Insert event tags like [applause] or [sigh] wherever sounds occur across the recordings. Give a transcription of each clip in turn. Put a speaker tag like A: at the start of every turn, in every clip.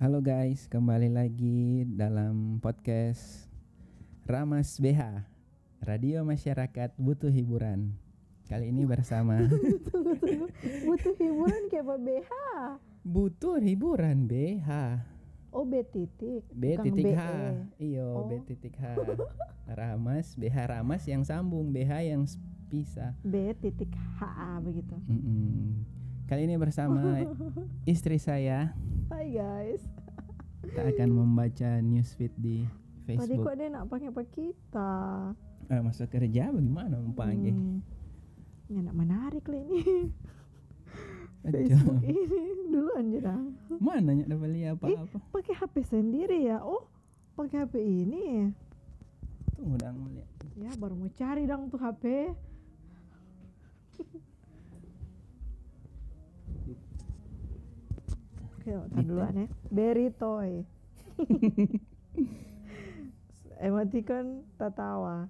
A: Halo guys, kembali lagi dalam podcast Ramas BH Radio Masyarakat Butuh Hiburan Kali ini bersama. [laughs]
B: Butuh hiburan kayak apa BH?
A: Butuh Hiburan BH
B: Oh B titik.
A: B
B: bukan
A: titik H
B: BE.
A: Iyo
B: Oh.
A: B titik H Ramas BH Ramas yang sambung BH yang pisah
B: B titik HA begitu.
A: Mm-mm. Kali ini bersama [laughs] istri saya
B: Hai guys.
A: Kita akan membaca newsfeed di
B: Tadi
A: Facebook
B: kok dia nak pakai apa kita?
A: Eh, Masuk kerja bagaimana mau panggil
B: Hmm. Ini nak menarik lah ini. [laughs] Facebook ini [laughs] dulu dah.
A: Mana nyak dapat lihat
B: Eh,
A: apa-apa
B: pakai HP sendiri ya? Oh, pakai HP ini.
A: Tunggu dong mau lihat
B: Ya baru mau cari dong tuh HP. [laughs] Oke, tar duluan ya. Berry toy. [laughs] Emoticon tertawa.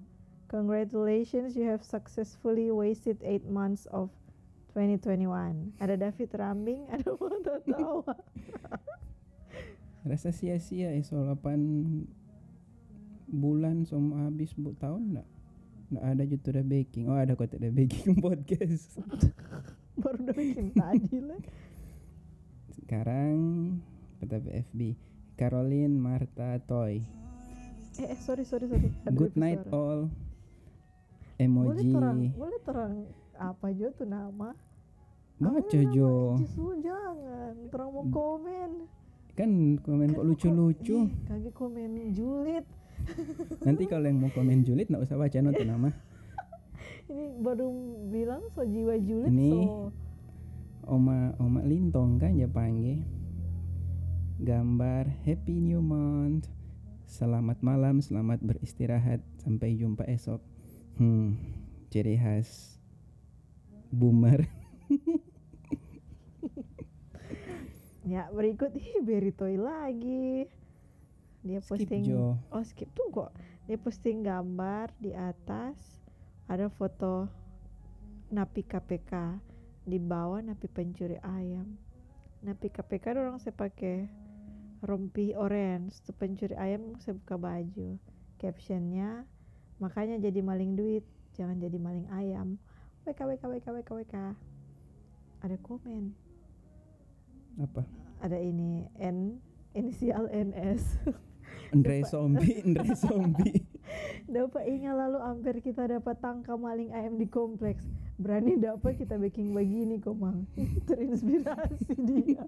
B: Congratulations, you have successfully wasted 8 months of 2021. Ada David Rambing, ada mau tertawa. [laughs]
A: Rasa sia-sia eh soal 8 bulan sama habis bu tahun enggak? Enggak ada jutu udah baking. Oh ada kota udah baking [laughs] podcast. [laughs]
B: Baru udah bikin tadi lah.
A: Sekarang PTP FB Caroline Marta Toy.
B: Eh, eh, sorry, sorry, sorry. Ada
A: Good night
B: suara.
A: all.
B: Boleh
A: Emoji.
B: terang, boleh terang apa aja tuh nama?
A: Baca
B: nama?
A: Jo.
B: Jangan, terang mau komen.
A: Kan komen kok lucu-lucu.
B: Eh, Kagak komen julid. [laughs]
A: Nanti kalau yang mau komen julid nggak usah baca nonton nama.
B: Ini baru bilang so jiwa julid
A: Ini
B: so.
A: Oma Oma Lintong kan ya panggil gambar Happy New Month Selamat malam, selamat beristirahat Sampai jumpa esok Hmm, ciri khas Boomer
B: Ya berikut ih Beritoy lagi. Dia
A: Skip,
B: posting
A: Jo.
B: Oh skip tuh kok. Dia posting gambar di atas ada foto napi KPK di bawah napi pencuri ayam. Napi KPK orang saya pakai rompi orange, tuh pencuri ayam saya buka baju. Captionnya makanya jadi maling duit, jangan jadi maling ayam. WK WK WK WK WK. Ada komen.
A: Apa?
B: ada ini N inisial NS [laughs]
A: Andre. Zombie Andre [laughs] Zombie.
B: Dapat ingat lalu hampir kita dapat tangkap maling ayam di kompleks. Berani dapat kita baking begini komang [laughs] terinspirasi dia.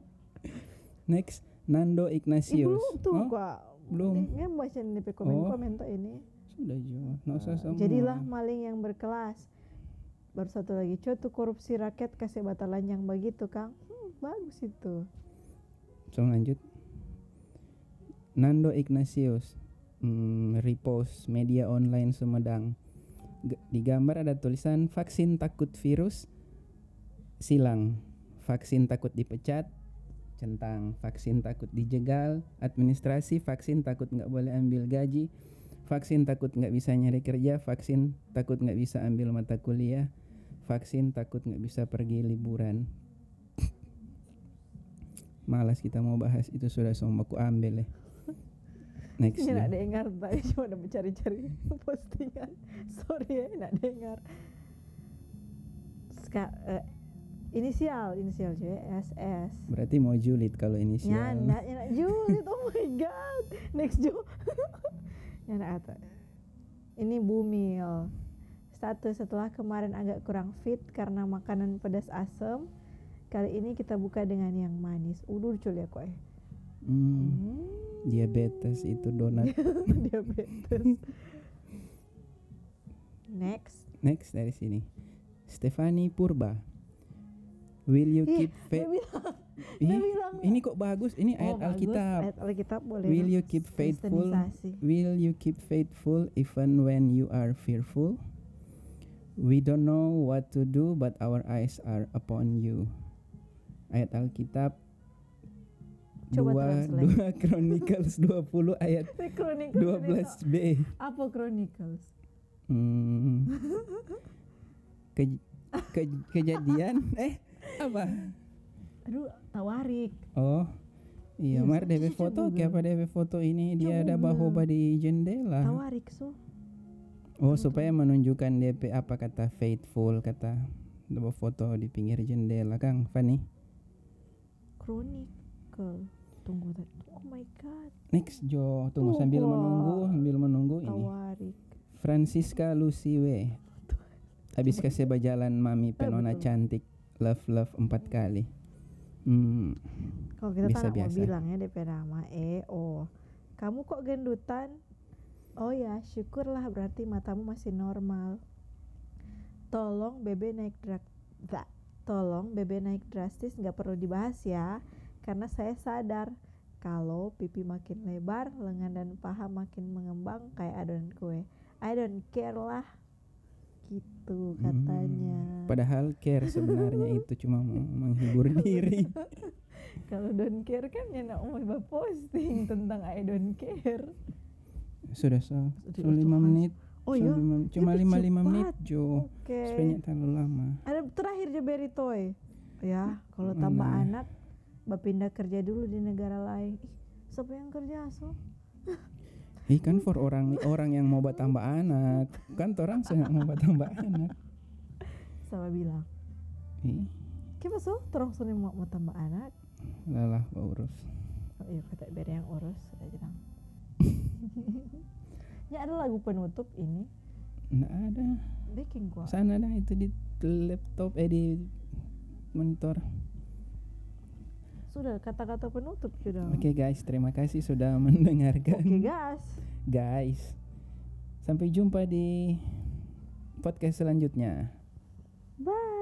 A: Next Nando Ignatius.
B: Belum tuh
A: Oh,
B: kok
A: belum.
B: ini baca nih pe komen
A: Oh.
B: komen tuh ini.
A: Sudah Jo. Nggak usah sama
B: jadilah maling yang berkelas baru satu lagi tuh korupsi rakyat kasih batalan yang begitu kang. Hmm, bagus itu.
A: So lanjut. Nando Ignatius hmm, Repost media online Sumedang. G- Di gambar ada tulisan Vaksin takut virus Silang. Vaksin takut dipecat Centang. Vaksin takut dijegal Administrasi Vaksin takut nggak boleh ambil gaji. Vaksin takut nggak bisa nyari kerja Vaksin takut nggak bisa ambil mata kuliah Vaksin takut nggak bisa pergi liburan Malas kita mau bahas itu sudah sama aku ambil ya. Next.
B: Ini nak dengar tadi cuma udah mencari-cari postingan. Sorry ya, nak dengar. Ska, eh, inisial, inisial cuy, SS.
A: Berarti mau julid kalau ini sih.
B: Ya, nak, ya nak julid. Oh my god. Next Jo. ya nak. Ini Bumil. Satu setelah kemarin agak kurang fit karena makanan pedas asam. Kali ini kita buka dengan yang manis. Udah lucu ya kok eh.
A: Hmm, diabetes itu donat. [laughs]
B: Diabetes. Next.
A: Next dari sini. Stefani Purba. Will you keep faith? Ih,
B: bilang-
A: ini kok bagus. Ini
B: Oh,
A: ayat
B: bagus.
A: Alkitab.
B: Ayat Alkitab boleh.
A: Will you keep faithful? Will you keep faithful even when you are fearful? We don't know what to do but our eyes are upon you. Ayat Alkitab
B: Coba
A: 2 2
B: translate.
A: Chronicles 20 ayat
B: Chronicles
A: 12b.
B: Apa Chronicles?
A: Hmm. Ke- ke- kejadian [laughs] eh Apa?
B: Aduh, tawarik.
A: Oh. Iya,
B: Iya,
A: Mar DP foto kayak apa DP foto ini dia
B: Coba
A: ada bahoba di jendela.
B: Tawarik so.
A: Oh, supaya menunjukkan DP apa kata faithful kata foto di pinggir jendela Kang Fani.
B: Chronicle. Tunggu tadi. Oh my god.
A: Next Jo, tunggu
B: Oh,
A: sambil
B: wah.
A: menunggu, sambil menunggu ini.
B: Tawarik.
A: Francisca Luciwe. Habis kasih berjalan mami penona
B: betul.
A: cantik. Love love empat kali. Hmm.
B: Kalau kita
A: Bisa
B: tak mau
A: biasa.
B: bilang ya DP nama E O. Kamu kok gendutan? Oh ya, syukurlah berarti matamu masih normal. Tolong bebe naik drak Za- Tolong bebe naik drastis nggak perlu dibahas ya, karena saya sadar kalau pipi makin lebar, lengan dan paha makin mengembang kayak adonan kue. I don't care lah, gitu katanya.
A: Hmm. Padahal care sebenarnya itu cuma menghibur [laughs] diri.
B: Kalau don't care kan ya nak mau posting tentang I don't care.
A: Sudah so, so lima
B: Tuhan.
A: menit.
B: Oh
A: so
B: iya,
A: lima- cuma lima lima menit Jo.
B: Oke.
A: Sebenarnya terlalu lama.
B: Ada terakhir beri toy. Ya, kalau tambah
A: Mana?
B: anak, bapindah kerja dulu di negara lain. Ih, siapa yang kerja so? [laughs]
A: Ih kan for orang orang yang mau buat tambah anak, kan orang sangat mau buat tambah anak.
B: Sama bilang.
A: Ih,
B: Kenapa so? Sini mau, mau tambah anak?
A: lelah mau urus.
B: Oh iya, kata beri yang urus. Saya bilang. [laughs] ya ada lagu penutup ini.
A: Nggak ada.
B: Bikin gua.
A: Sana dah itu di laptop eh di monitor.
B: Sudah kata-kata penutup sudah.
A: Oke guys, terima kasih sudah [laughs] mendengarkan.
B: Oke, gas.
A: Guys, sampai jumpa di podcast selanjutnya.
B: Bye.